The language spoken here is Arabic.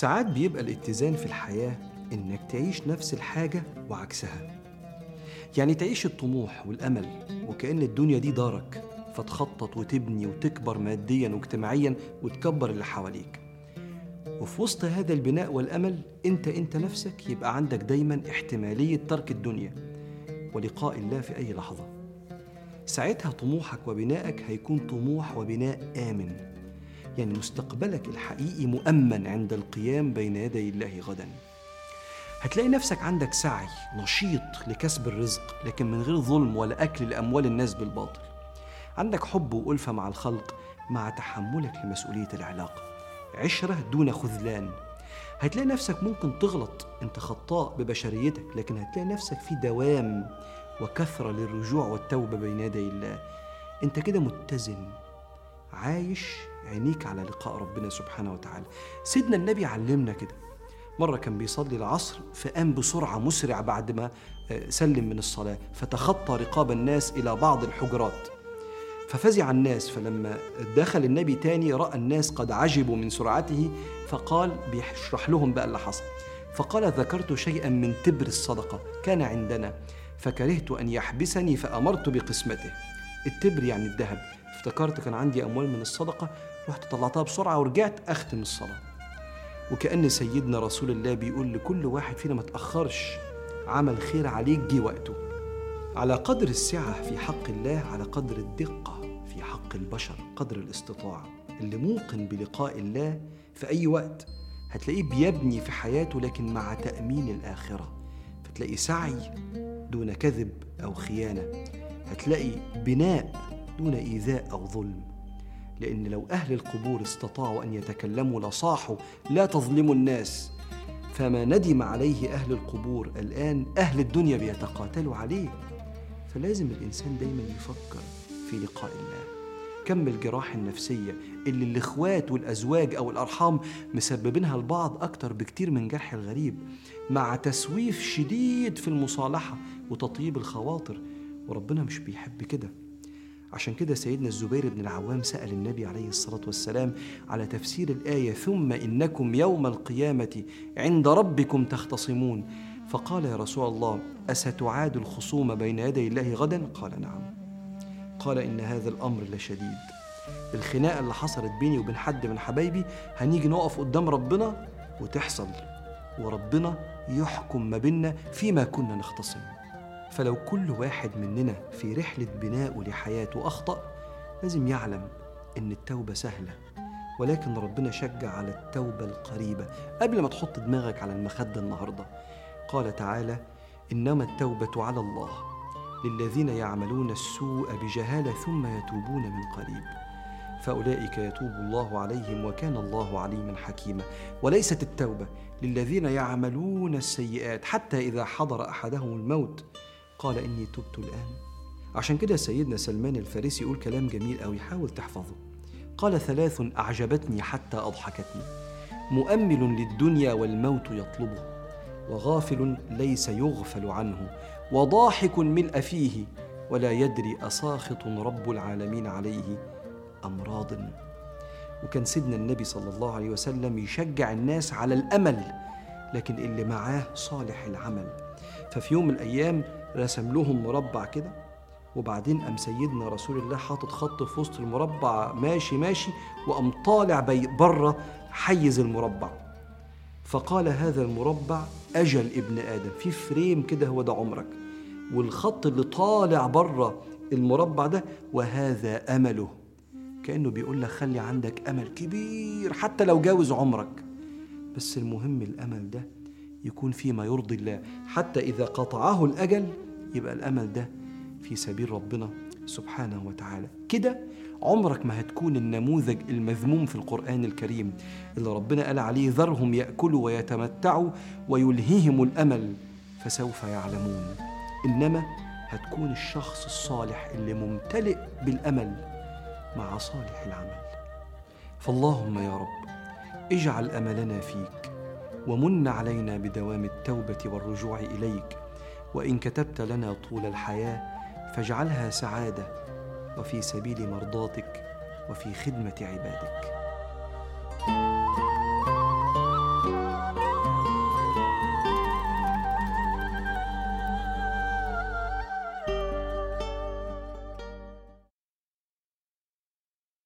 ساعات بيبقى الاتزان في الحياة إنك تعيش نفس الحاجة وعكسها. يعني تعيش الطموح والأمل وكأن الدنيا دي دارك فتخطط وتبني وتكبر ماديا واجتماعيا وتكبر اللي حواليك. وفي وسط هذا البناء والأمل أنت أنت نفسك يبقى عندك دايما احتمالية ترك الدنيا ولقاء الله في أي لحظة. ساعتها طموحك وبنائك هيكون طموح وبناء آمن. يعني مستقبلك الحقيقي مؤمن عند القيام بين يدي الله غدا. هتلاقي نفسك عندك سعي نشيط لكسب الرزق لكن من غير ظلم ولا أكل لأموال الناس بالباطل. عندك حب وألفة مع الخلق مع تحملك لمسؤولية العلاقة. عشرة دون خذلان. هتلاقي نفسك ممكن تغلط أنت خطاء ببشريتك لكن هتلاقي نفسك في دوام وكثرة للرجوع والتوبة بين يدي الله. أنت كده متزن عايش عينيك على لقاء ربنا سبحانه وتعالى. سيدنا النبي علمنا كده. مرة كان بيصلي العصر فقام بسرعة مسرع بعد ما سلم من الصلاة فتخطى رقاب الناس إلى بعض الحجرات. ففزع الناس فلما دخل النبي تاني رأى الناس قد عجبوا من سرعته فقال بيشرح لهم بقى اللي حصل. فقال ذكرت شيئا من تبر الصدقة كان عندنا فكرهت أن يحبسني فأمرت بقسمته. التبر يعني الذهب. افتكرت كان عندي أموال من الصدقة رحت طلعتها بسرعة ورجعت أختم الصلاة. وكأن سيدنا رسول الله بيقول لكل واحد فينا ما تأخرش عمل خير عليك جه وقته. على قدر السعة في حق الله على قدر الدقة في حق البشر قدر الاستطاعة اللي موقن بلقاء الله في أي وقت هتلاقيه بيبني في حياته لكن مع تأمين الآخرة. فتلاقي سعي دون كذب أو خيانة. هتلاقي بناء دون إيذاء أو ظلم. لأن لو أهل القبور استطاعوا أن يتكلموا لصاحوا لا تظلموا الناس. فما ندم عليه أهل القبور الآن أهل الدنيا بيتقاتلوا عليه. فلازم الإنسان دايما يفكر في لقاء الله. كم الجراح النفسية اللي الإخوات والأزواج أو الأرحام مسببينها لبعض أكتر بكتير من جرح الغريب. مع تسويف شديد في المصالحة وتطيب الخواطر. وربنا مش بيحب كده. عشان كده سيدنا الزبير بن العوام سأل النبي عليه الصلاة والسلام على تفسير الآية ثم إنكم يوم القيامة عند ربكم تختصمون. فقال يا رسول الله أستعاد الخصوم بين يدي الله غدا؟ قال نعم. قال إن هذا الأمر لشديد. الخناقة اللي حصلت بيني وبين حد من حبايبي هنيجي نقف قدام ربنا وتحصل وربنا يحكم ما بيننا فيما كنا نختصم. فلو كل واحد مننا في رحلة بناء لحياته أخطأ لازم يعلم إن التوبة سهلة. ولكن ربنا شجع على التوبة القريبة. قبل ما تحط دماغك على المخدة النهاردة قال تعالى إنما التوبة على الله. للذين يعملون السوء بجهالة ثم يتوبون من قريب. فأولئك يتوب الله عليهم وكان الله عليما حكيما. وليست التوبة للذين يعملون السيئات حتى إذا حضر أحدهم الموت قال إني تبت الآن. عشان كده سيدنا سلمان الفارسي يقول كلام جميل أوي حاول تحفظه. قال ثلاث أعجبتني حتى أضحكتني. مؤمل للدنيا والموت يطلبه وغافل ليس يغفل عنه وضاحك ملء فيه ولا يدري أساخط رب العالمين عليه أم راض وكان سيدنا النبي صلى الله عليه وسلم يشجع الناس على الأمل لكن اللي معاه صالح العمل. ففي يوم من الأيام رسم لهم مربع كده وبعدين قام سيدنا رسول الله حاطط خط في وسط المربع ماشي ماشي وقام طالع بره حيز المربع. فقال هذا المربع أجل ابن آدم في فريم كده هو ده عمرك. والخط اللي طالع بره المربع ده وهذا أمله. كأنه بيقول لك خلي عندك أمل كبير حتى لو جاوز عمرك. بس المهم الأمل ده يكون فيما يرضي الله. حتى إذا قطعه الأجل يبقى الأمل ده في سبيل ربنا سبحانه وتعالى. كده عمرك ما هتكون النموذج المذموم في القرآن الكريم اللي ربنا قال عليه ذرهم يأكلوا ويتمتعوا ويلهيهم الأمل فسوف يعلمون. إنما هتكون الشخص الصالح اللي ممتلئ بالأمل مع صالح العمل. فاللهم يا رب اجعل أملنا فيك. ومن علينا بدوام التوبة والرجوع إليك. وإن كتبت لنا طول الحياة فاجعلها سعادة وفي سبيل مرضاتك وفي خدمة عبادك.